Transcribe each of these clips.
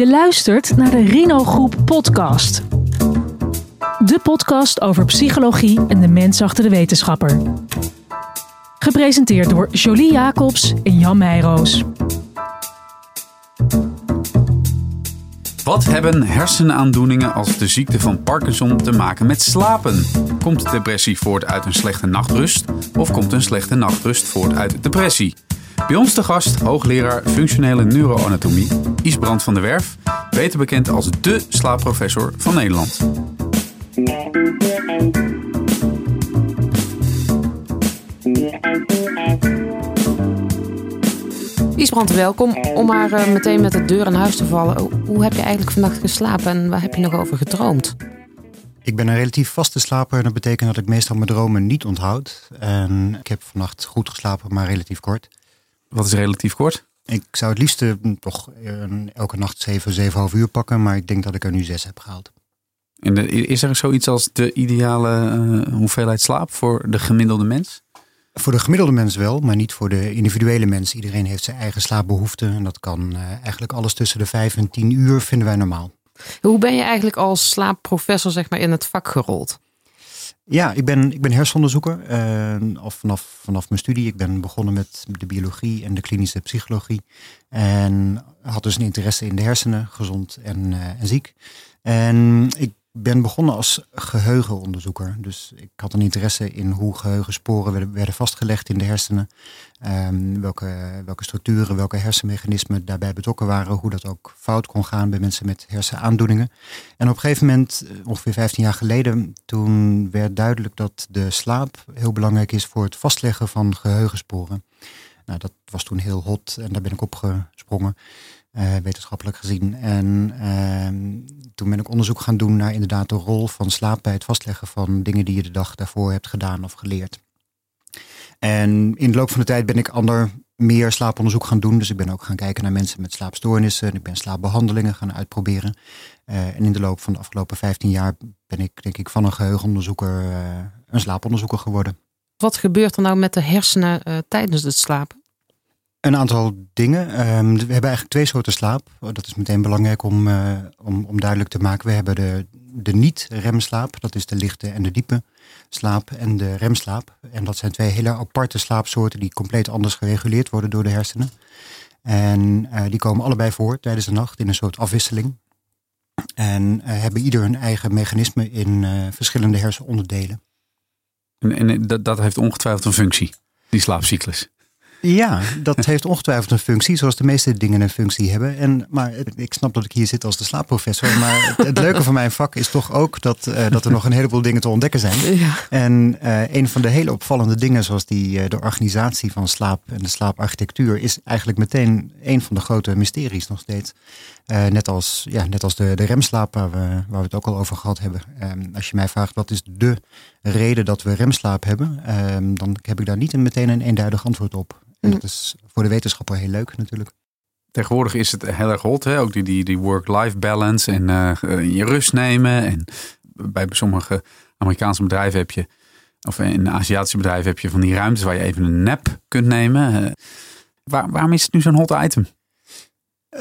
Je luistert naar de Rino Groep podcast. De podcast over psychologie en de mens achter de wetenschapper. Gepresenteerd door Jolie Jacobs en Jan Meijroos. Wat hebben hersenaandoeningen als de ziekte van Parkinson te maken met slapen? Komt depressie voort uit een slechte nachtrust of komt een slechte nachtrust voort uit depressie? Bij ons te gast hoogleraar functionele neuroanatomie Isbrand van der Werf, beter bekend als de slaapprofessor van Nederland. Isbrand, welkom. Om maar uh, meteen met de deur in huis te vallen. Hoe heb je eigenlijk vannacht geslapen en waar heb je nog over gedroomd? Ik ben een relatief vaste slaper. Dat betekent dat ik meestal mijn dromen niet onthoud. En ik heb vannacht goed geslapen, maar relatief kort. Wat is relatief kort? Ik zou het liefst toch elke nacht 7, 7,5 uur pakken. Maar ik denk dat ik er nu 6 heb gehaald. En de, is er zoiets als de ideale uh, hoeveelheid slaap voor de gemiddelde mens? Voor de gemiddelde mens wel, maar niet voor de individuele mens. Iedereen heeft zijn eigen slaapbehoeften. En dat kan uh, eigenlijk alles tussen de 5 en 10 uur vinden wij normaal. Hoe ben je eigenlijk als slaapprofessor zeg maar, in het vak gerold? Ja, ik ben, ik ben hersenonderzoeker. Uh, al vanaf, vanaf mijn studie. Ik ben begonnen met de biologie en de klinische psychologie. En had dus een interesse in de hersenen, gezond en, uh, en ziek. En ik ben begonnen als geheugenonderzoeker. Dus ik had een interesse in hoe geheugensporen werden, vastgelegd in de hersenen. Um, welke, welke structuren, welke hersenmechanismen daarbij betrokken waren. Hoe dat ook fout kon gaan bij mensen met hersenaandoeningen. En op een gegeven moment, eh, ongeveer 15 jaar geleden, toen werd duidelijk dat de slaap heel belangrijk is voor het vastleggen van geheugensporen. Nou, dat was toen heel hot en daar ben ik op gesprongen. Uh, wetenschappelijk gezien. En uh, toen ben ik onderzoek gaan doen naar inderdaad de rol van slaap bij het vastleggen van dingen die je de dag daarvoor hebt gedaan of geleerd. En in de loop van de tijd ben ik ander meer slaaponderzoek gaan doen. Dus ik ben ook gaan kijken naar mensen met slaapstoornissen. Ik ben slaapbehandelingen gaan uitproberen. Uh, en in de loop van de afgelopen 15 jaar ben ik denk ik van een geheugenonderzoeker een slaaponderzoeker geworden. Wat gebeurt er nou met de hersenen tijdens het slapen? Een aantal dingen. Um, we hebben eigenlijk twee soorten slaap. Dat is meteen belangrijk om, uh, om, om duidelijk te maken. We hebben de, de niet-remslaap, dat is de lichte en de diepe slaap, en de remslaap. En dat zijn twee hele aparte slaapsoorten die compleet anders gereguleerd worden door de hersenen. En uh, die komen allebei voor tijdens de nacht in een soort afwisseling. En uh, hebben ieder hun eigen mechanisme in verschillende hersenonderdelen. En, en dat, dat heeft ongetwijfeld een functie, die slaapcyclus. Ja, dat heeft ongetwijfeld een functie, zoals de meeste dingen een functie hebben. En, maar ik snap dat ik hier zit als de slaapprofessor. Maar het, leuke van mijn vak is toch ook dat, uh, dat er nog een heleboel dingen te ontdekken zijn. Ja. En uh, een van de hele opvallende dingen, zoals die, uh, de organisatie van slaap en de slaaparchitectuur, is eigenlijk meteen een van de grote mysteries nog steeds. net als, ja, net als de, de remslaap, waar we, waar we het ook al over gehad hebben. Um, als je mij vraagt wat is de reden dat we remslaap hebben, um, dan heb ik daar niet meteen een eenduidig antwoord op. En dat is voor de wetenschapper heel leuk natuurlijk. Tegenwoordig is het heel erg hot, hè? ook die, die, die work-life balance en uh, je rust nemen. En bij sommige Amerikaanse bedrijven heb je, of in Aziatische bedrijven heb je van die ruimtes waar je even een nap kunt nemen. Uh, waar, waarom is het nu zo'n hot item?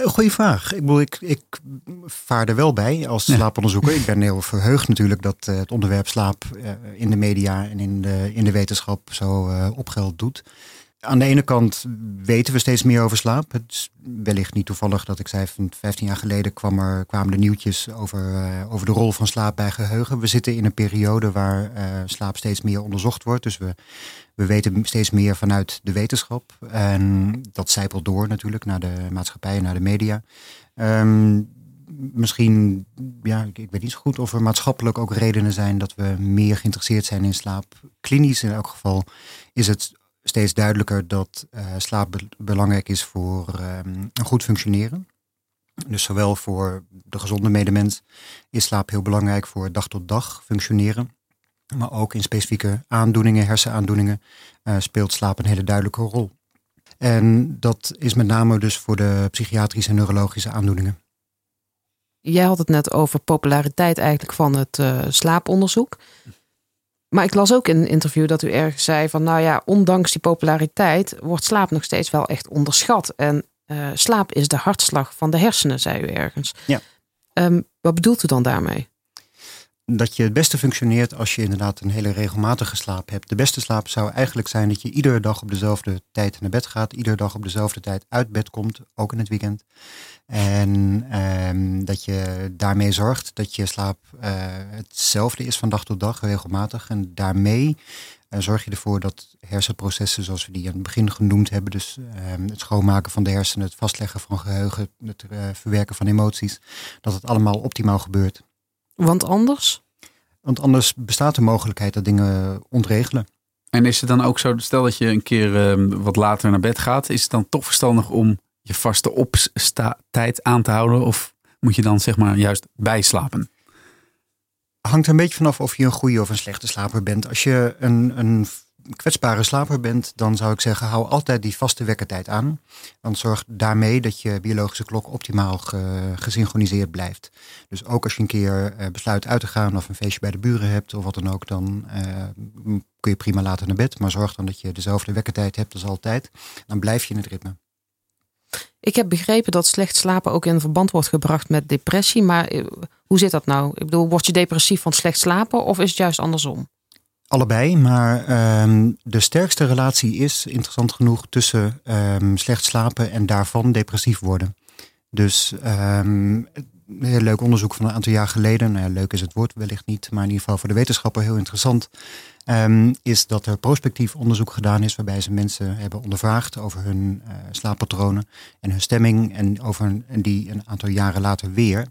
Goeie vraag. Ik bedoel, ik, ik vaar er wel bij als slaaponderzoeker. Ik ben heel verheugd natuurlijk dat uh, het onderwerp slaap uh, in de media en in de, in de wetenschap zo uh, opgeld doet. Aan de ene kant weten we steeds meer over slaap. Het is wellicht niet toevallig dat ik zei van 15 jaar geleden kwam er, kwamen de nieuwtjes over, uh, over de rol van slaap bij geheugen. We zitten in een periode waar uh, slaap steeds meer onderzocht wordt. Dus we, we weten steeds meer vanuit de wetenschap. En dat zijpelt door natuurlijk naar de maatschappij en naar de media. Um, misschien, ja, ik weet niet zo goed of er maatschappelijk ook redenen zijn dat we meer geïnteresseerd zijn in slaap. Klinisch in elk geval is het steeds duidelijker dat uh, slaap be belangrijk is voor um, een goed functioneren. Dus zowel voor de gezonde medemens is slaap heel belangrijk voor dag tot dag functioneren. Maar ook in specifieke aandoeningen, hersenaandoeningen, uh, speelt slaap een hele duidelijke rol. En dat is met name dus voor de psychiatrische en neurologische aandoeningen. Jij had het net over populariteit eigenlijk van het uh, slaaponderzoek. Maar ik las ook in een interview dat u ergens zei van, nou ja, ondanks die populariteit wordt slaap nog steeds wel echt onderschat. En eh, slaap is de hartslag van de hersenen, zei u ergens. Ja. Ehm, wat bedoelt u dan daarmee? Dat je het beste functioneert als je inderdaad een hele regelmatige slaap hebt. De beste slaap zou eigenlijk zijn dat je iedere dag op dezelfde tijd naar bed gaat. Iedere dag op dezelfde tijd uit bed komt, ook in het weekend. En ehm, dat je daarmee zorgt dat je slaap eh, hetzelfde is van dag tot dag, regelmatig. En daarmee uh, zorg je ervoor dat hersenprocessen zoals we die aan het begin genoemd hebben, dus ehm, het schoonmaken van de hersenen, het vastleggen van geheugen, het uh, verwerken van emoties, dat het allemaal optimaal gebeurt. Want anders? Want anders bestaat de mogelijkheid dat dingen ontregelen. En is het dan ook zo, stel dat je een keer uh, wat later naar bed gaat, is het dan toch verstandig om je vaste opsta-tijd aan te houden? Of moet je dan zeg maar juist bijslapen? Hangt er een beetje vanaf of je een goede of een slechte slaper bent. Als je een, een kwetsbare slaper bent, dan zou ik zeggen, hou altijd die vaste wekkertijd aan. Want zorg daarmee dat je biologische klok optimaal ge, gesynchroniseerd blijft. Dus ook als je een keer uh, besluit uit te gaan of een feestje bij de buren hebt of wat dan ook, dan uh, kun je prima later naar bed. Maar zorg dan dat je dezelfde wekkertijd hebt als altijd. Dan blijf je in het ritme. Ik heb begrepen dat slecht slapen ook in verband wordt gebracht met depressie. Maar eh, hoe zit dat nou? Ik bedoel, word je depressief van slecht slapen of is het juist andersom? Allebei, maar um, de sterkste relatie is, interessant genoeg, tussen um, slecht slapen en daarvan depressief worden. Dus um, een heel leuk onderzoek van een aantal jaar geleden, nou leuk is het woord wellicht niet, maar in ieder geval voor de wetenschapper heel interessant, is dat er prospectief onderzoek gedaan is waarbij ze mensen hebben ondervraagd over hun uh, slaappatronen en hun stemming en over die een aantal jaren later weer.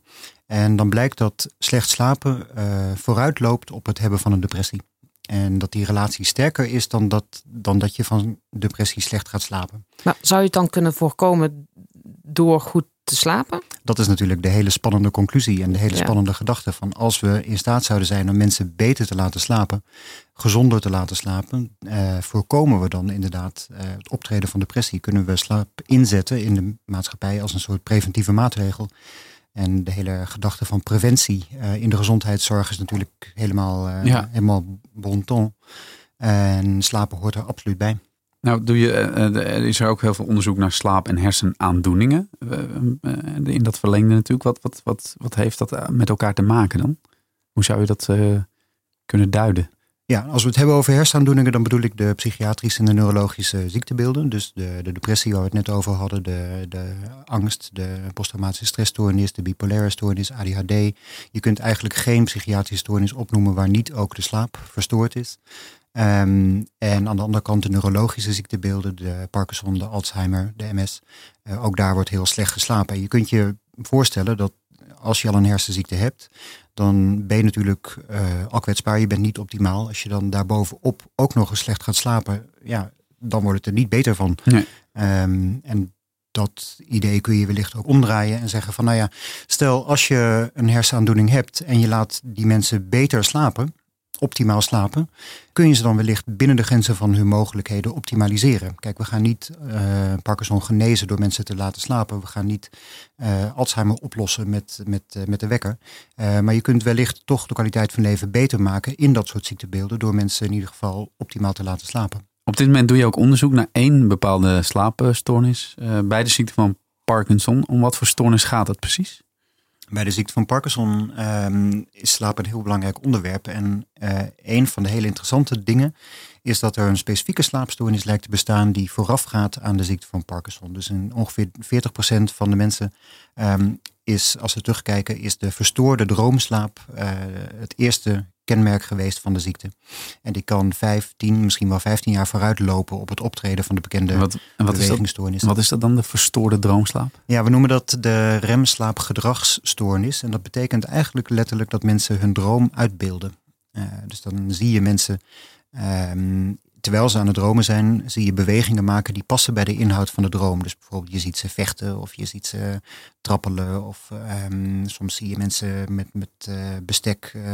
En dan blijkt dat slecht slapen uh, vooruit loopt op het hebben van een depressie. En dat die relatie sterker is dan dat, dan dat je van depressie slecht gaat slapen. Maar zou je het dan kunnen voorkomen door goed te slapen? Dat is natuurlijk de hele spannende conclusie en de hele ja. spannende gedachte van als we in staat zouden zijn om mensen beter te laten slapen, gezonder te laten slapen, eh, voorkomen we dan inderdaad eh, het optreden van depressie. Kunnen we slaap inzetten in de maatschappij als een soort preventieve maatregel. En de hele gedachte van preventie uh, in de gezondheidszorg is natuurlijk helemaal, ja. helemaal bon ton. En slapen hoort er absoluut bij. Nou, doe je, uh, er is er ook heel veel onderzoek naar slaap- en hersenaandoeningen. in dat verlengde natuurlijk. Wat, wat, wat, wat heeft dat met elkaar te maken dan? Hoe zou je dat kunnen duiden? Ja, als we het hebben over hersenaandoeningen, dan bedoel ik de psychiatrische en de neurologische ziektebeelden. Dus de, de depressie waar we het net over hadden, de, de angst, de posttraumatische stressstoornis, de bipolaire stoornis, ADHD. Je kunt eigenlijk geen psychiatrische stoornis opnoemen waar niet ook de slaap verstoord is. Um, en aan de andere kant de neurologische ziektebeelden, de Parkinson, de Alzheimer, de MS. Uh, ook daar wordt heel slecht geslapen. En je kunt je voorstellen dat als je al een hersenziekte hebt, dan ben je natuurlijk uh, al kwetsbaar. Je bent niet optimaal. Als je dan daarbovenop ook nog eens slecht gaat slapen, ja, dan wordt het er niet beter van. Nee. Um, en dat idee kun je wellicht ook omdraaien en zeggen van, nou ja, stel als je een hersenaandoening hebt en je laat die mensen beter slapen, optimaal slapen, kun je ze dan wellicht binnen de grenzen van hun mogelijkheden optimaliseren. Kijk, we gaan niet uh, Parkinson genezen door mensen te laten slapen. We gaan niet uh, Alzheimer oplossen met, met, uh, met de wekker. maar je kunt wellicht toch de kwaliteit van leven beter maken in dat soort ziektebeelden door mensen in ieder geval optimaal te laten slapen. Op dit moment doe je ook onderzoek naar één bepaalde slaapstoornis bij de ziekte van Parkinson. Om wat voor stoornis gaat het precies? Bij de ziekte van Parkinson um, is slaap een heel belangrijk onderwerp. En uh, een van de hele interessante dingen is dat er een specifieke slaapstoornis lijkt te bestaan die voorafgaat aan de ziekte van Parkinson. Dus in ongeveer 40% van de mensen um, is, als we terugkijken, is de verstoorde droomslaap uh, het eerste kenmerk geweest van de ziekte. En die kan 15, misschien wel 15 jaar vooruit lopen op het optreden van de bekende en wat, en wat bewegingsstoornis. Is dat, wat is dat dan, de verstoorde droomslaap? Ja, we noemen dat de remslaapgedragsstoornis. En dat betekent eigenlijk letterlijk dat mensen hun droom uitbeelden. Uh, dus dan zie je mensen um, terwijl ze aan het dromen zijn, zie je bewegingen maken die passen bij de inhoud van de droom. Dus bijvoorbeeld je ziet ze vechten of je ziet ze trappelen. Of um, soms zie je mensen met, met uh, bestek uh,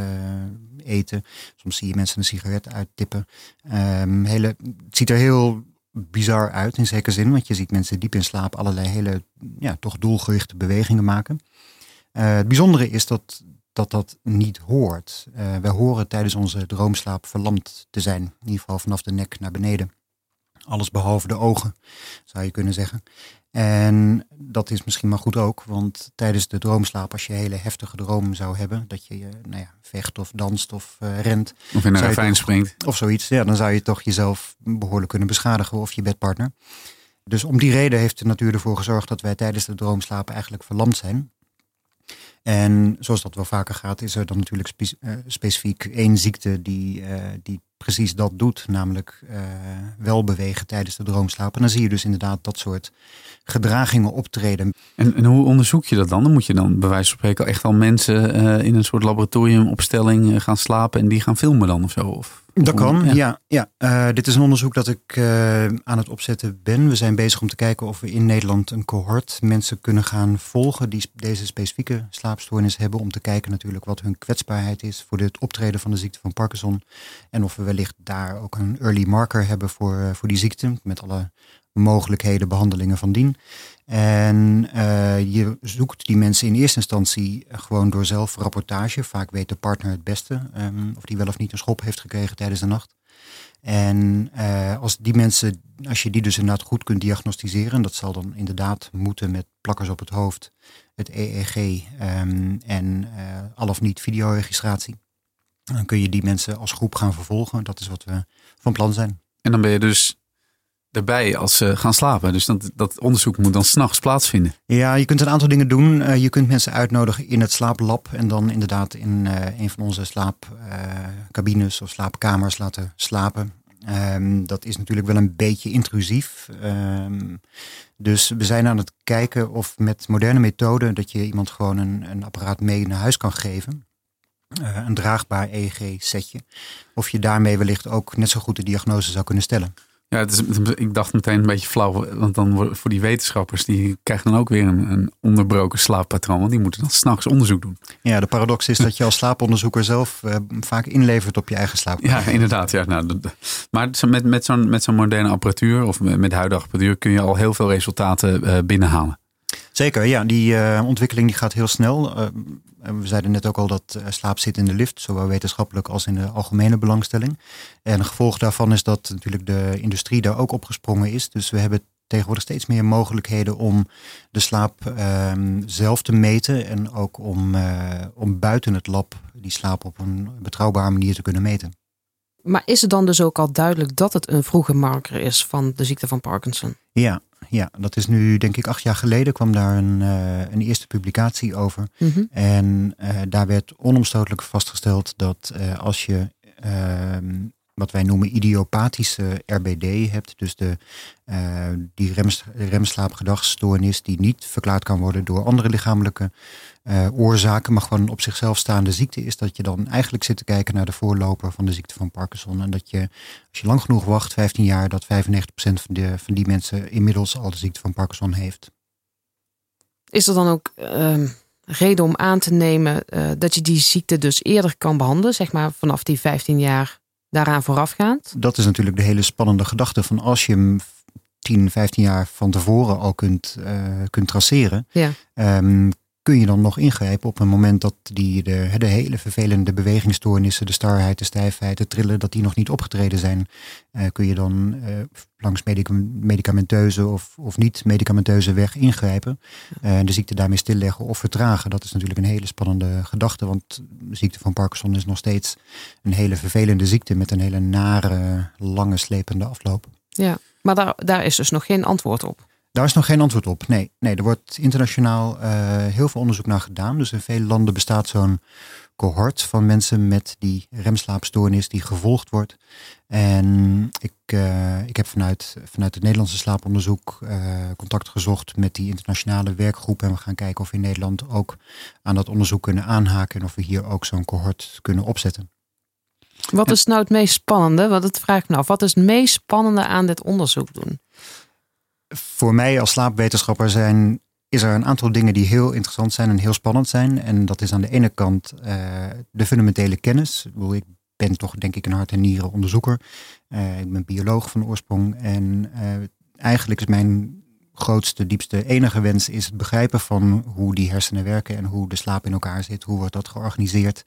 eten. Soms zie je mensen een sigaret uittippen. Um, hele, het ziet er heel bizar uit in zekere zin, want je ziet mensen diep in slaap allerlei hele ja, toch doelgerichte bewegingen maken. Uh, het bijzondere is dat dat dat niet hoort. Uh, wij horen tijdens onze droomslaap verlamd te zijn. In ieder geval vanaf de nek naar beneden. Alles behalve de ogen, zou je kunnen zeggen. En dat is misschien maar goed ook, want tijdens de droomslaap, als je een hele heftige droom zou hebben, dat je nou ja, vecht of danst of uh, rent. Of in een ravijn springt. Of zoiets, ja, dan zou je toch jezelf behoorlijk kunnen beschadigen of je bedpartner. Dus om die reden heeft de natuur ervoor gezorgd dat wij tijdens de droomslaap eigenlijk verlamd zijn. En zoals dat wel vaker gaat, is er dan natuurlijk eh, specifiek één ziekte die, uh, die precies dat doet. Namelijk uh, wel bewegen tijdens de droomslaap. En dan zie je dus inderdaad dat soort gedragingen optreden. En, en hoe onderzoek je dat dan? Dan moet je dan bij wijze van spreken echt al mensen in een soort laboratoriumopstelling gaan slapen en die gaan filmen dan of zo? Of? Dat kan, ja. ja, uh, dit is een onderzoek dat ik uh, aan het opzetten ben. We zijn bezig om te kijken of we in Nederland een cohort mensen kunnen gaan volgen die deze specifieke slaapstoornis hebben. Om te kijken natuurlijk wat hun kwetsbaarheid is voor het optreden van de ziekte van Parkinson. En of we wellicht daar ook een early marker hebben voor, uh, voor die ziekte. Met alle mogelijkheden, behandelingen van dien. En uh, je zoekt die mensen in eerste instantie gewoon door zelfrapportage. Vaak weet de partner het beste um, of die wel of niet een schop heeft gekregen tijdens de nacht. En uh, als die mensen, als je die dus inderdaad goed kunt diagnosticeren, dat zal dan inderdaad moeten met plakkers op het hoofd, het EEG um, en al of niet videoregistratie. Dan kun je die mensen als groep gaan vervolgen. Dat is wat we van plan zijn. En dan ben je dus erbij als ze gaan slapen. Dus dat, dat onderzoek moet dan s'nachts plaatsvinden. Ja, je kunt een aantal dingen doen. Uh, je kunt mensen uitnodigen in het slaaplab en dan inderdaad in uh, een van onze slaapcabines uh, of slaapkamers laten slapen. Um, dat is natuurlijk wel een beetje intrusief. Um, dus we zijn aan het kijken of met moderne methoden dat je iemand gewoon een, een apparaat mee naar huis kan geven. een draagbaar EEG-setje. Of je daarmee wellicht ook net zo goed de diagnose zou kunnen stellen. Ja, het is, ik dacht meteen een beetje flauw. Want dan voor die wetenschappers, die krijgen dan ook weer een, een onderbroken slaappatroon. Want die moeten dan s'nachts onderzoek doen. Ja, de paradox is dat je als slaaponderzoeker zelf uh, vaak inlevert op je eigen slaap. Ja, inderdaad. Ja, nou, maar met, met zo'n met zo'n moderne apparatuur of met, huidige apparatuur kun je al heel veel resultaten uh, binnenhalen. Zeker, ja. Die uh, ontwikkeling die gaat heel snel. Uh, we zeiden net ook al dat uh, slaap zit in de lift, zowel wetenschappelijk als in de algemene belangstelling. En een gevolg daarvan is dat natuurlijk de industrie daar ook opgesprongen is. Dus we hebben tegenwoordig steeds meer mogelijkheden om de slaap ehm, zelf te meten. En ook om, om buiten het lab die slaap op een betrouwbare manier te kunnen meten. Maar is het dan dus ook al duidelijk dat het een vroege marker is van de ziekte van Parkinson? Ja, ja, dat is nu denk ik acht jaar geleden kwam daar een, uh, een eerste publicatie over. Mm -hmm. En uh, daar werd onomstotelijk vastgesteld dat uh, als je ehm, wat wij noemen idiopathische RBD hebt, dus de, die rems, die niet verklaard kan worden door andere lichamelijke uh, oorzaken, maar gewoon een op zichzelf staande ziekte is, dat je dan eigenlijk zit te kijken naar de voorloper van de ziekte van Parkinson. En dat je, als je lang genoeg wacht, 15 jaar, dat 95% van, de, van die mensen inmiddels al de ziekte van Parkinson heeft. Is er dan ook uh, reden om aan te nemen uh, dat je die ziekte dus eerder kan behandelen, zeg maar vanaf die 15 jaar daaraan voorafgaand? Dat is natuurlijk de hele spannende gedachte van als je hem 10, 15 jaar van tevoren al kunt, uh, kunt traceren, ja. um, kun je dan nog ingrijpen op een moment dat die, de, de hele vervelende bewegingsstoornissen, de starheid, de stijfheid, de trillen, dat die nog niet opgetreden zijn, uh, kun je dan uh, langs medicamenteuze of, of niet medicamenteuze weg ingrijpen. Uh, de ziekte daarmee stilleggen of vertragen. Dat is natuurlijk een hele spannende gedachte, want de ziekte van Parkinson is nog steeds een hele vervelende ziekte met een hele nare, lange, slepende afloop. Ja, maar daar, daar is dus nog geen antwoord op. Daar is nog geen antwoord op. Nee, nee er wordt internationaal uh, heel veel onderzoek naar gedaan. Dus in vele landen bestaat zo'n cohort van mensen met die remslaapstoornis die gevolgd wordt. En ik, uh, ik heb vanuit, vanuit het Nederlandse slaaponderzoek uh, contact gezocht met die internationale werkgroep. En we gaan kijken of we in Nederland ook aan dat onderzoek kunnen aanhaken. En of we hier ook zo'n cohort kunnen opzetten. Wat is nou het meest spannende? Want het vraagt me af. Wat is het meest spannende aan dit onderzoek doen? Voor mij als slaapwetenschapper zijn, is er een aantal dingen die heel interessant zijn en heel spannend zijn. En dat is aan de ene kant uh, de fundamentele kennis. Ik ben toch denk ik een hart- en nieren onderzoeker. Uh, ik ben bioloog van oorsprong. En uh, eigenlijk is mijn grootste, diepste, enige wens is het begrijpen van hoe die hersenen werken en hoe de slaap in elkaar zit. Hoe wordt dat georganiseerd?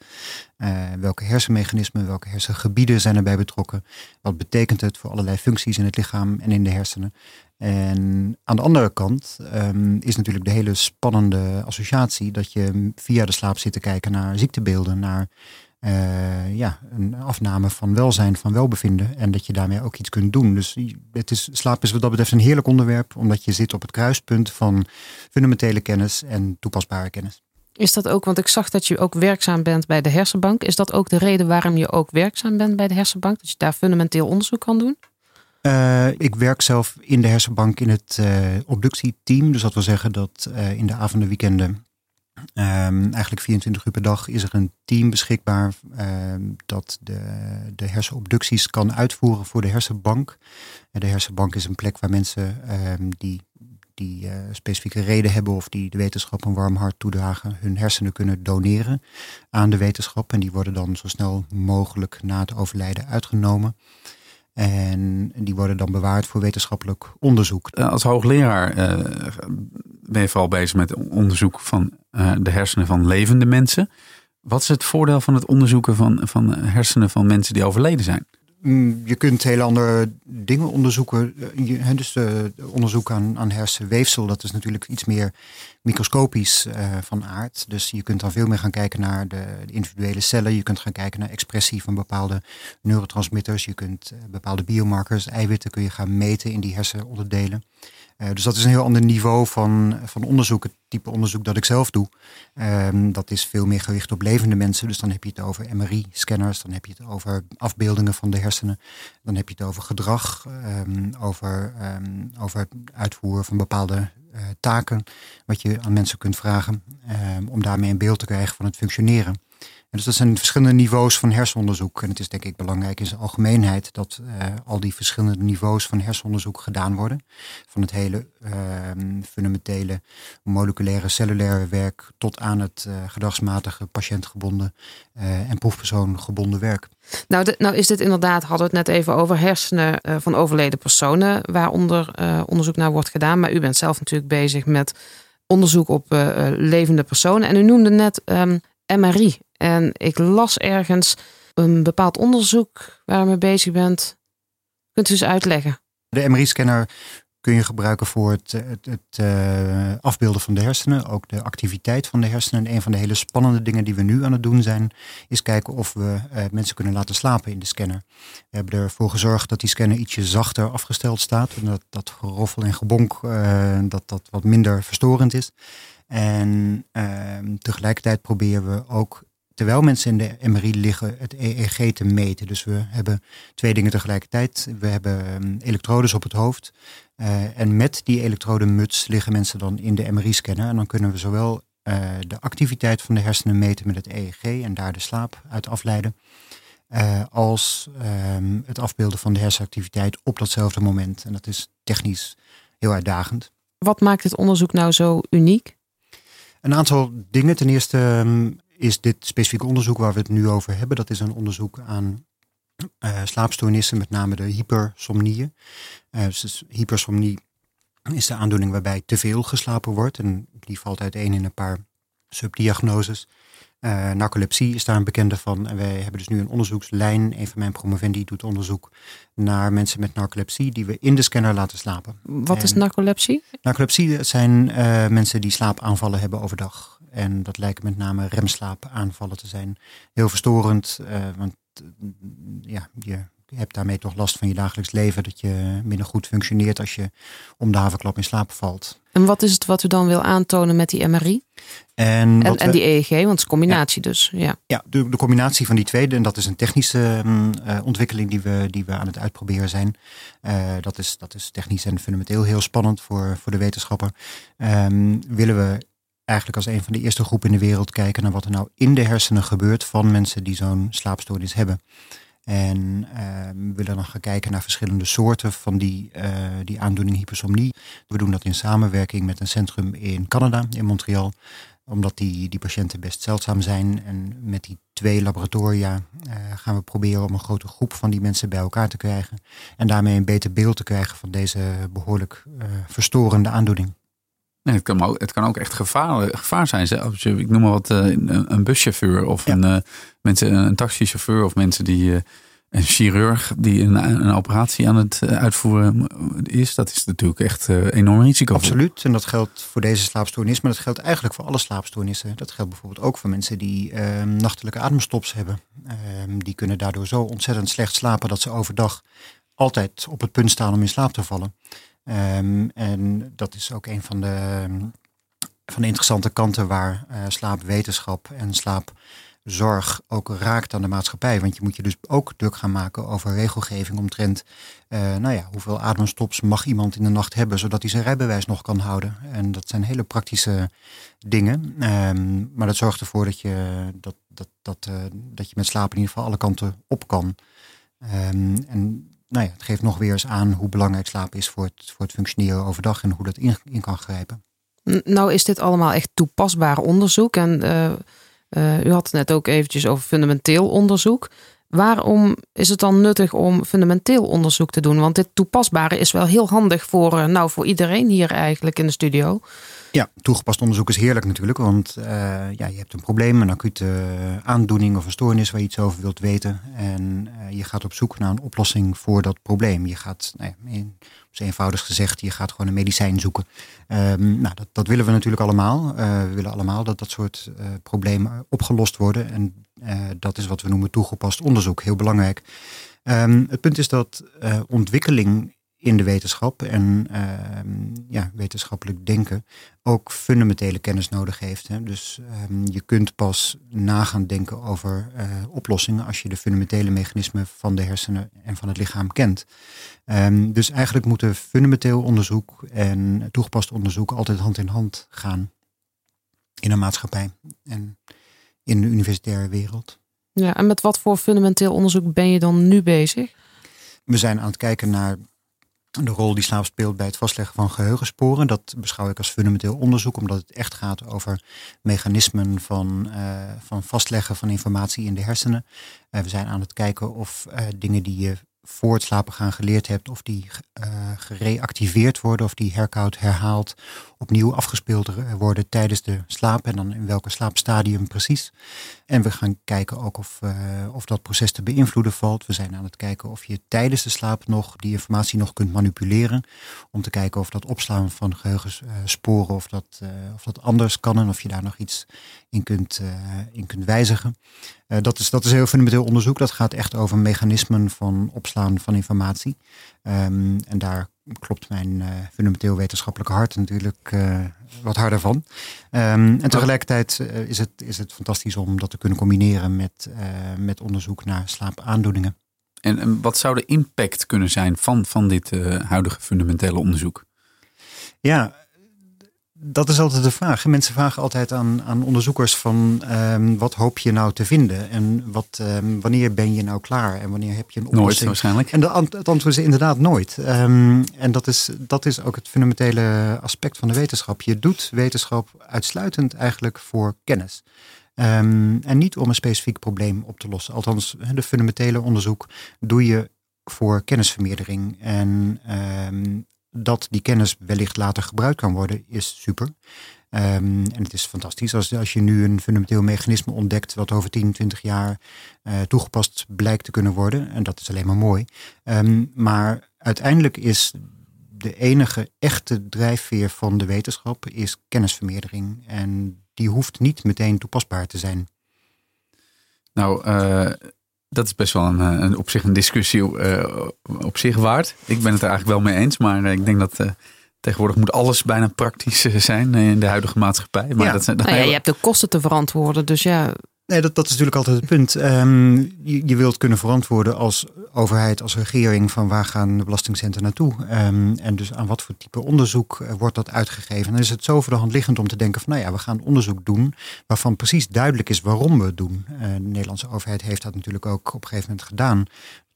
Welke hersenmechanismen, welke hersengebieden zijn erbij betrokken? Wat betekent het voor allerlei functies in het lichaam en in de hersenen? En aan de andere kant um, is natuurlijk de hele spannende associatie dat je via de slaap zit te kijken naar ziektebeelden, naar uh, ja, een afname van welzijn, van welbevinden. En dat je daarmee ook iets kunt doen. Dus het is, slaap is wat dat betreft een heerlijk onderwerp, omdat je zit op het kruispunt van fundamentele kennis en toepasbare kennis. Is dat ook, want ik zag dat je ook werkzaam bent bij de hersenbank. Is dat ook de reden waarom je ook werkzaam bent bij de hersenbank? Dat je daar fundamenteel onderzoek kan doen? Uh, ik werk zelf in de hersenbank in het uh, obductieteam. Dus dat wil zeggen dat uh, in de avonden, weekenden Um, eigenlijk 24 uur per dag is er een team beschikbaar um, dat de, de hersenobducties kan uitvoeren voor de hersenbank. De hersenbank is een plek waar mensen um, die, die specifieke reden hebben of die de wetenschap een warm hart toedragen, hun hersenen kunnen doneren aan de wetenschap. En die worden dan zo snel mogelijk na het overlijden uitgenomen. En die worden dan bewaard voor wetenschappelijk onderzoek. Eh, als hoogleraar uh, ben je vooral bezig met onderzoek van uh, de hersenen van levende mensen. Wat is het voordeel van het onderzoeken van, van hersenen van mensen die overleden zijn? Mm, je kunt hele andere dingen onderzoeken. Dus de onderzoek aan, aan hersenweefsel, dat is natuurlijk iets meer microscopisch uh, van aard. Dus je kunt dan veel meer gaan kijken naar de, individuele cellen. Je kunt gaan kijken naar expressie van bepaalde neurotransmitters. Je kunt uh, bepaalde biomarkers, eiwitten kun je gaan meten in die hersenonderdelen. Uh, dus dat is een heel ander niveau van, van onderzoek. Het type onderzoek dat ik zelf doe. Um, dat is veel meer gericht op levende mensen. Dus dan heb je het over MRI-scanners. Dan heb je het over afbeeldingen van de hersenen. Dan heb je het over gedrag. Um, over, um, over uitvoeren van bepaalde taken. Wat je aan mensen kunt vragen. om daarmee een beeld te krijgen van het functioneren dus dat zijn verschillende niveaus van hersenonderzoek. En het is denk ik belangrijk in zijn algemeenheid dat uh, al die verschillende niveaus van hersenonderzoek gedaan worden. Van het hele uh, fundamentele moleculaire cellulaire werk tot aan het uh, gedragsmatige patiëntgebonden en proefpersoongebonden werk. Nou, nou is dit inderdaad, hadden we het net even over hersenen van overleden personen, waaronder onderzoek naar wordt gedaan. Maar u bent zelf natuurlijk bezig met onderzoek op levende personen. En u noemde net MRI. En ik las ergens een bepaald onderzoek waar je mee bezig bent. Kunt u eens uitleggen? De MRI-scanner kun je gebruiken voor het, het, het uh, afbeelden van de hersenen, ook de activiteit van de hersenen. En een van de hele spannende dingen die we nu aan het doen zijn, is kijken of we uh, mensen kunnen laten slapen in de scanner. We hebben ervoor gezorgd dat die scanner ietsje zachter afgesteld staat. En dat geroffel en gebonk dat dat wat minder verstorend is. En ehm, tegelijkertijd proberen we ook terwijl mensen in de MRI liggen, het EEG te meten. Dus we hebben twee dingen tegelijkertijd. We hebben um, elektrodes op het hoofd. Uh, en met die elektrodenmuts liggen mensen dan in de MRI-scanner. En dan kunnen we zowel uh, de activiteit van de hersenen meten met het EEG en daar de slaap uit afleiden. Uh, als um, het afbeelden van de hersenactiviteit op datzelfde moment. En dat is technisch heel uitdagend. Wat maakt het onderzoek nou zo uniek? Een aantal dingen. Ten eerste um, is dit specifieke onderzoek waar we het nu over hebben. Dat is een onderzoek aan uh, slaapstoornissen, met name de hypersomnieën. Uh, dus hypersomnie is de aandoening waarbij te veel geslapen wordt. En die valt uiteen in een paar subdiagnoses. Uh, narcolepsie is daar een bekende van. En wij hebben dus nu een onderzoekslijn. Een van mijn promovendi doet onderzoek naar mensen met narcolepsie die we in de scanner laten slapen. Wat en is narcolepsie? Narcolepsie zijn mensen die slaapaanvallen hebben overdag. En dat lijken met name remslaapaanvallen te zijn. Heel verstorend, uh, want ja, je hebt daarmee toch last van je dagelijks leven. Dat je minder goed functioneert als je om de havenklap in slaap valt. En wat is het wat u dan wil aantonen met die MRI? En, en, en die EEG, want het is combinatie ja. dus. Ja, ja de, de, combinatie van die twee. En dat is een technische um, uh, ontwikkeling die we, die we aan het uitproberen zijn. Uh, dat, is, dat is technisch en fundamenteel heel spannend voor, voor de wetenschapper. Um, willen we eigenlijk als een van de eerste groepen in de wereld kijken naar wat er nou in de hersenen gebeurt van mensen die zo'n slaapstoornis hebben. En uh, we willen dan gaan kijken naar verschillende soorten van die, uh, die aandoening hypersomnie. We doen dat in samenwerking met een centrum in Canada, in Montreal. omdat die, die patiënten best zeldzaam zijn. En met die twee laboratoria gaan we proberen om een grote groep van die mensen bij elkaar te krijgen. En daarmee een beter beeld te krijgen van deze behoorlijk verstorende aandoening. Nee, het, kan ook, het kan ook echt gevaar, gevaar zijn. Als je, ik noem maar wat, een, een buschauffeur of een, mensen, een taxichauffeur of mensen die een chirurg die een, een, operatie aan het eh, uitvoeren is, dat is natuurlijk echt uh, enorm risico. Absoluut. En dat geldt voor deze slaapstoornis, maar dat geldt eigenlijk voor alle slaapstoornissen. Dat geldt bijvoorbeeld ook voor mensen die uh, nachtelijke ademstops hebben. Ehm, die kunnen daardoor zo ontzettend slecht slapen dat ze overdag altijd op het punt staan om in slaap te vallen. Ehm, en dat is ook een van de, van de interessante kanten waar uh, slaapwetenschap en slaap zorg ook raakt aan de maatschappij. Want je moet je dus ook druk gaan maken over regelgeving omtrent, uh, nou ja, hoeveel ademstops mag iemand in de nacht hebben, zodat hij zijn rijbewijs nog kan houden. En dat zijn hele praktische dingen. Um, maar dat zorgt ervoor dat je, dat, dat, dat, uh, dat je met slaap in ieder geval alle kanten op kan. En nou het geeft nog weer eens aan hoe belangrijk slaap is voor het, voor het functioneren overdag en hoe dat in, in kan grijpen. Nou is dit allemaal echt toepasbaar onderzoek en uh, uh, u had het net ook eventjes over fundamenteel onderzoek. Waarom is het dan nuttig om fundamenteel onderzoek te doen? Want dit toepasbare is wel heel handig voor, uh, nou, voor iedereen hier eigenlijk in de studio. Ja, toegepast onderzoek is heerlijk natuurlijk, want uh, ja, je hebt een probleem, een acute aandoening of een stoornis waar je iets over wilt weten. En uh, je gaat op zoek naar een oplossing voor dat probleem. Je gaat, nou ja, in, eenvoudig gezegd, je gaat gewoon een medicijn zoeken. Um, nou, dat, dat, willen we natuurlijk allemaal. Uh, we willen allemaal dat dat soort problemen opgelost worden. En dat is wat we noemen toegepast onderzoek, heel belangrijk. Um, het punt is dat ontwikkeling in de wetenschap en uh, ja, wetenschappelijk denken ook fundamentele kennis nodig heeft. Hè. Dus um, je kunt pas nagaan denken over uh, oplossingen als je de fundamentele mechanismen van de hersenen en van het lichaam kent. Um, dus eigenlijk moeten fundamenteel onderzoek en toegepast onderzoek altijd hand in hand gaan in een maatschappij en in de universitaire wereld. Ja, en met wat voor fundamenteel onderzoek ben je dan nu bezig? We zijn aan het kijken naar de rol die slaap speelt bij het vastleggen van geheugensporen. Dat beschouw ik als fundamenteel onderzoek, omdat het echt gaat over mechanismen van, uh, van vastleggen van informatie in de hersenen. Uh, we zijn aan het kijken of uh, dingen die je voor het slapen gaan geleerd hebt, of die uh, gereactiveerd worden, of die herkoud herhaald, opnieuw afgespeeld worden tijdens de slaap en dan in welke slaapstadium precies. En we gaan kijken ook of, uh, of dat proces te beïnvloeden valt. We zijn aan het kijken of je tijdens de slaap nog die informatie nog kunt manipuleren. Om te kijken of dat opslaan van geheugensporen, of dat, of dat anders kan en of je daar nog iets in kunt, in kunt wijzigen. dat, is, dat is heel fundamenteel onderzoek. Dat gaat echt over mechanismen van opslaan van informatie. Um, en daar klopt mijn uh, fundamenteel wetenschappelijke hart natuurlijk uh, wat harder van. Um, en tegelijkertijd uh, is, het, is het fantastisch om dat te kunnen combineren met, met onderzoek naar slaapaandoeningen. En, en, wat zou de impact kunnen zijn van, van dit huidige fundamentele onderzoek? Ja, dat is altijd de vraag. Mensen vragen altijd aan, aan onderzoekers van um, wat hoop je nou te vinden? En wat, um, wanneer ben je nou klaar? En wanneer heb je een oplossing? Nooit waarschijnlijk. En de, het antwoord is inderdaad nooit. Um, en dat is, dat is ook het fundamentele aspect van de wetenschap. Je doet wetenschap uitsluitend eigenlijk voor kennis. en niet om een specifiek probleem op te lossen. Althans, de fundamentele onderzoek doe je voor kennisvermeerdering. En dat die kennis wellicht later gebruikt kan worden, is super. Um, en het is fantastisch als, als je nu een fundamenteel mechanisme ontdekt wat over 10, 20 jaar uh, toegepast blijkt te kunnen worden. En dat is alleen maar mooi. Um, maar uiteindelijk is de enige echte drijfveer van de wetenschap is kennisvermeerdering. En die hoeft niet meteen toepasbaar te zijn. Nou, uh, dat is best wel een, eh, een, op zich een discussie uh, op zich waard. Ik ben het er eigenlijk wel mee eens, maar ik denk dat uh, tegenwoordig moet alles bijna praktisch zijn in de huidige maatschappij. Maar ja. dat zijn, nou ja, je hebt de kosten te verantwoorden, dus ja. Nee, dat, dat is natuurlijk altijd het punt. Um, je, je, wilt kunnen verantwoorden als overheid, als regering, van waar gaan de belastingcenten naartoe? Um, en dus aan wat voor type onderzoek uh, wordt dat uitgegeven? Dan is het zo voor de hand liggend om te denken van, nou ja, we gaan onderzoek doen waarvan precies duidelijk is waarom we het doen. Uh, de Nederlandse overheid heeft dat natuurlijk ook op een gegeven moment gedaan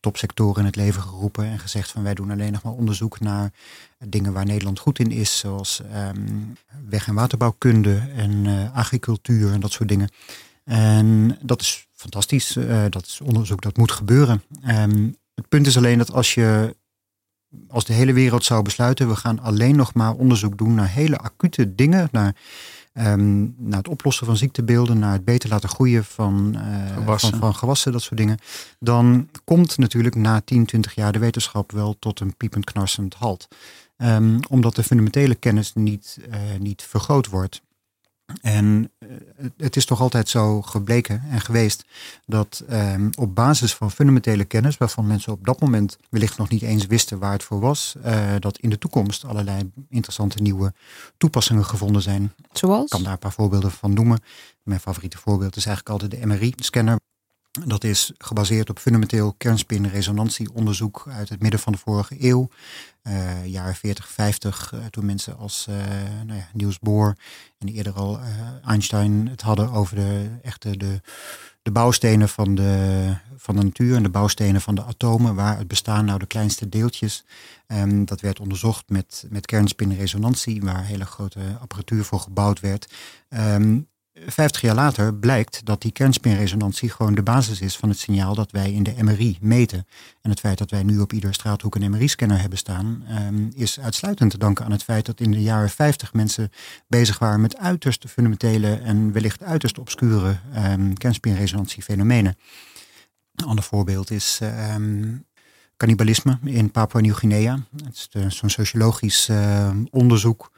topsectoren in het leven geroepen en gezegd van wij doen alleen nog maar onderzoek naar dingen waar Nederland goed in is, zoals ehm, weg- en waterbouwkunde en uh, agricultuur en dat soort dingen. En dat is fantastisch. Uh, dat is onderzoek dat moet gebeuren. Um, het punt is alleen dat als je als de hele wereld zou besluiten, we gaan alleen nog maar onderzoek doen naar hele acute dingen, naar, um, naar het oplossen van ziektebeelden, naar het beter laten groeien van, uh, gewassen. Van, van, gewassen, dat soort dingen, dan komt natuurlijk na 10, 20 jaar de wetenschap wel tot een piepend knarsend halt. Um, omdat de fundamentele kennis niet, uh, niet vergroot wordt. En eh, het is toch altijd zo gebleken en geweest dat um, op basis van fundamentele kennis, waarvan mensen op dat moment wellicht nog niet eens wisten waar het voor was, uh, dat in de toekomst allerlei interessante nieuwe toepassingen gevonden zijn. Zoals? Ik kan daar een paar voorbeelden van noemen. Mijn favoriete voorbeeld is eigenlijk altijd de MRI-scanner. Dat is gebaseerd op fundamenteel kernspinresonantieonderzoek uit het midden van de vorige eeuw. Uh, jaren 40, 50, uh, toen mensen als uh, nou ja, Niels Bohr en eerder al Einstein het hadden over de echte de, de bouwstenen van de, van de natuur en de bouwstenen van de atomen, waar het bestaan nou de kleinste deeltjes. Um, dat werd onderzocht met, met kernspinresonantie, waar hele grote apparatuur voor gebouwd werd. Um, 50 jaar later blijkt dat die kernspinresonantie gewoon de basis is van het signaal dat wij in de MRI meten. En het feit dat wij nu op iedere straathoek een MRI-scanner hebben staan, um, is uitsluitend te danken aan het feit dat in de jaren 50 mensen bezig waren met uiterst fundamentele en wellicht uiterst obscure um, kernspinresonantiefenomenen. Een ander voorbeeld is um, cannibalisme in Papua-Nieuw-Guinea. Het is zo'n sociologisch onderzoek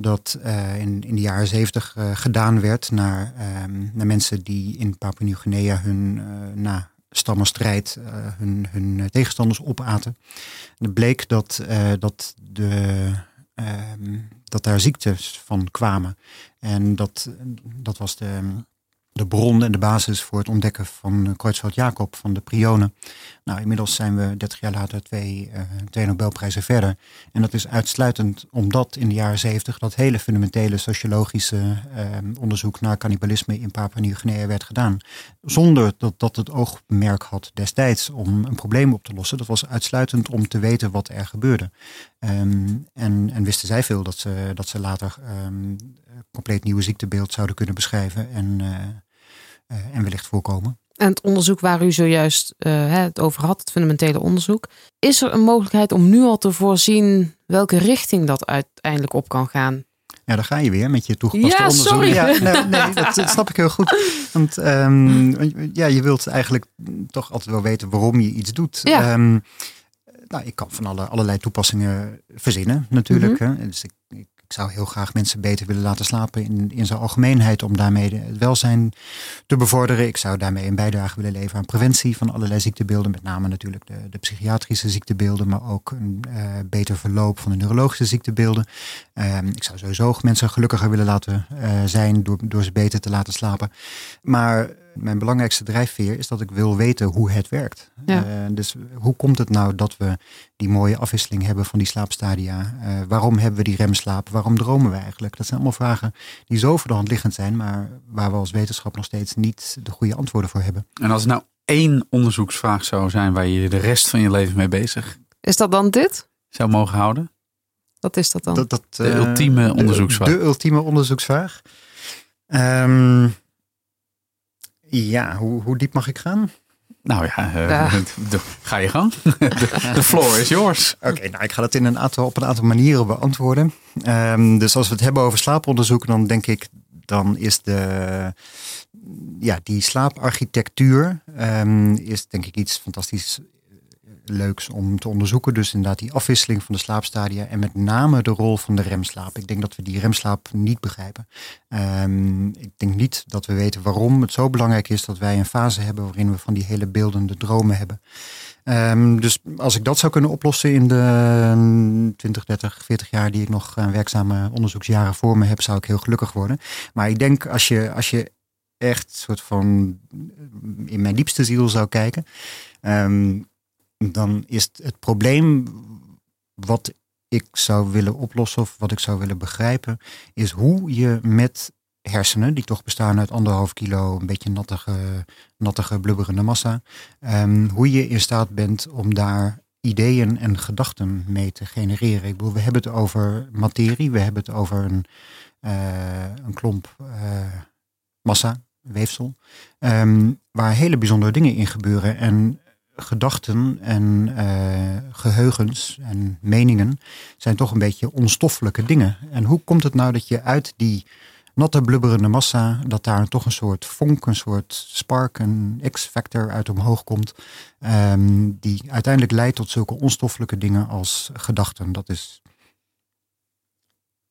dat uh, in, in de jaren zeventig uh, gedaan werd naar, um, naar mensen die in Papua-Nieuw-Guinea hun uh, na stammenstrijd hun, hun tegenstanders opaten. En het bleek dat, dat, de, um, dat daar ziektes van kwamen. En dat, dat was de, de bron en de basis voor het ontdekken van Kreutzfeldt-Jacob van de prionen. Nou, inmiddels zijn we 30 jaar later twee, uh, twee Nobelprijzen verder. En dat is uitsluitend omdat in de jaren 70 dat hele fundamentele sociologische uh, onderzoek naar cannibalisme in Papua-Nieuw-Guinea werd gedaan. Zonder dat dat het oogmerk had destijds om een probleem op te lossen. Dat was uitsluitend om te weten wat er gebeurde. Um, en, en wisten zij veel dat ze, dat ze later um, compleet nieuwe ziektebeeld zouden kunnen beschrijven en, en wellicht voorkomen. En het onderzoek waar u zojuist uh, het over had, het fundamentele onderzoek. Is er een mogelijkheid om nu al te voorzien welke richting dat uiteindelijk op kan gaan? Ja, daar ga je weer met je toegepaste ja, onderzoek. Sorry. Ja, nee, nee dat, dat, snap ik heel goed. Want um, ja, je wilt eigenlijk toch altijd wel weten waarom je iets doet. Ja. Um, nou, ik kan van alle, allerlei toepassingen verzinnen natuurlijk. Mhm. Hè. Dus ik, ik, zou heel graag mensen beter willen laten slapen in, in zijn algemeenheid om daarmee het welzijn te bevorderen. Ik zou daarmee een bijdrage willen leveren aan preventie van allerlei ziektebeelden, met name natuurlijk de, de psychiatrische ziektebeelden, maar ook een uh, beter verloop van de neurologische ziektebeelden. Uh, ik zou sowieso mensen gelukkiger willen laten uh, zijn door, door ze beter te laten slapen. Maar mijn belangrijkste drijfveer is dat ik wil weten hoe het werkt. Ja. Uh, dus hoe komt het nou dat we die mooie afwisseling hebben van die slaapstadia? Uh, waarom hebben we die remslaap? Waarom dromen we eigenlijk? Dat zijn allemaal vragen die zo voor de hand liggend zijn, maar waar we als wetenschap nog steeds niet de goede antwoorden voor hebben. En als het nou één onderzoeksvraag zou zijn waar je de rest van je leven mee bezig Is dat dan dit? zou mogen houden? Wat is dat dan? Dat, dat, De ultieme onderzoeksvraag. De, de ultieme onderzoeksvraag. Um, ja, hoe, hoe diep mag ik gaan? Nou ja, uh, Ja. de- ga je gang. De, floor is yours. Oké, nou ik ga dat in een aantal, op een aantal manieren beantwoorden. Ehm, dus als we het hebben over slaaponderzoek, dan denk ik, dan is de, ja, die slaaparchitectuur ehm, is denk ik iets fantastisch leuks om te onderzoeken. Dus inderdaad die afwisseling van de slaapstadia en met name de rol van de remslaap. Ik denk dat we die remslaap niet begrijpen. Ehm, ik denk niet dat we weten waarom het zo belangrijk is dat wij een fase hebben waarin we van die hele beeldende dromen hebben. Ehm, dus als ik dat zou kunnen oplossen in de 20, 30, 40 jaar die ik nog aan werkzame onderzoeksjaren voor me heb, zou ik heel gelukkig worden. Maar ik denk als je, als je echt soort van in mijn diepste ziel zou kijken, ehm, dan is het, probleem wat ik zou willen oplossen of wat ik zou willen begrijpen, is hoe je met hersenen, die toch bestaan uit anderhalf kilo, een beetje nattige, nattige blubberende massa. Ehm, hoe je in staat bent om daar ideeën en gedachten mee te genereren. Ik bedoel, we hebben het over materie, we hebben het over een, uh, een klomp uh, massa, weefsel, um, waar hele bijzondere dingen in gebeuren. En gedachten en uh, geheugens en meningen zijn toch een beetje onstoffelijke dingen. En hoe komt het nou dat je uit die natte blubberende massa, dat daar toch een soort vonk, een soort spark, een X-factor uit omhoog komt, um, die uiteindelijk leidt tot zulke onstoffelijke dingen als gedachten. Dat is,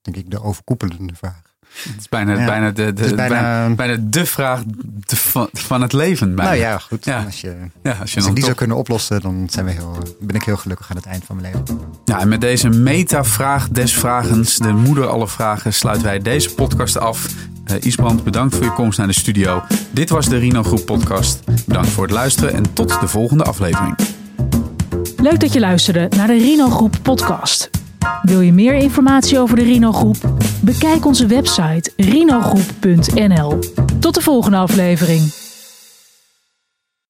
denk ik, de overkoepelende vraag. Het is bijna, bijna, de, de, bijna, bijna, de vraag van, van het leven. Bijna. Nou ja, goed. Ja. Als je, ja, als je als die zou kunnen oplossen, dan zijn we heel, ben ik heel gelukkig aan het eind van mijn leven. Ja, en met deze meta-vraag des vragens, de moeder alle vragen, sluiten wij deze podcast af. Uh, Isbrand, bedankt voor je komst naar de studio. Dit was de Rino Groep podcast. Bedankt voor het luisteren en tot de volgende aflevering. Leuk dat je luisterde naar de Rino Groep podcast. Wil je meer informatie over de Rino Groep? Bekijk onze website rinogroep.nl. Tot de volgende aflevering.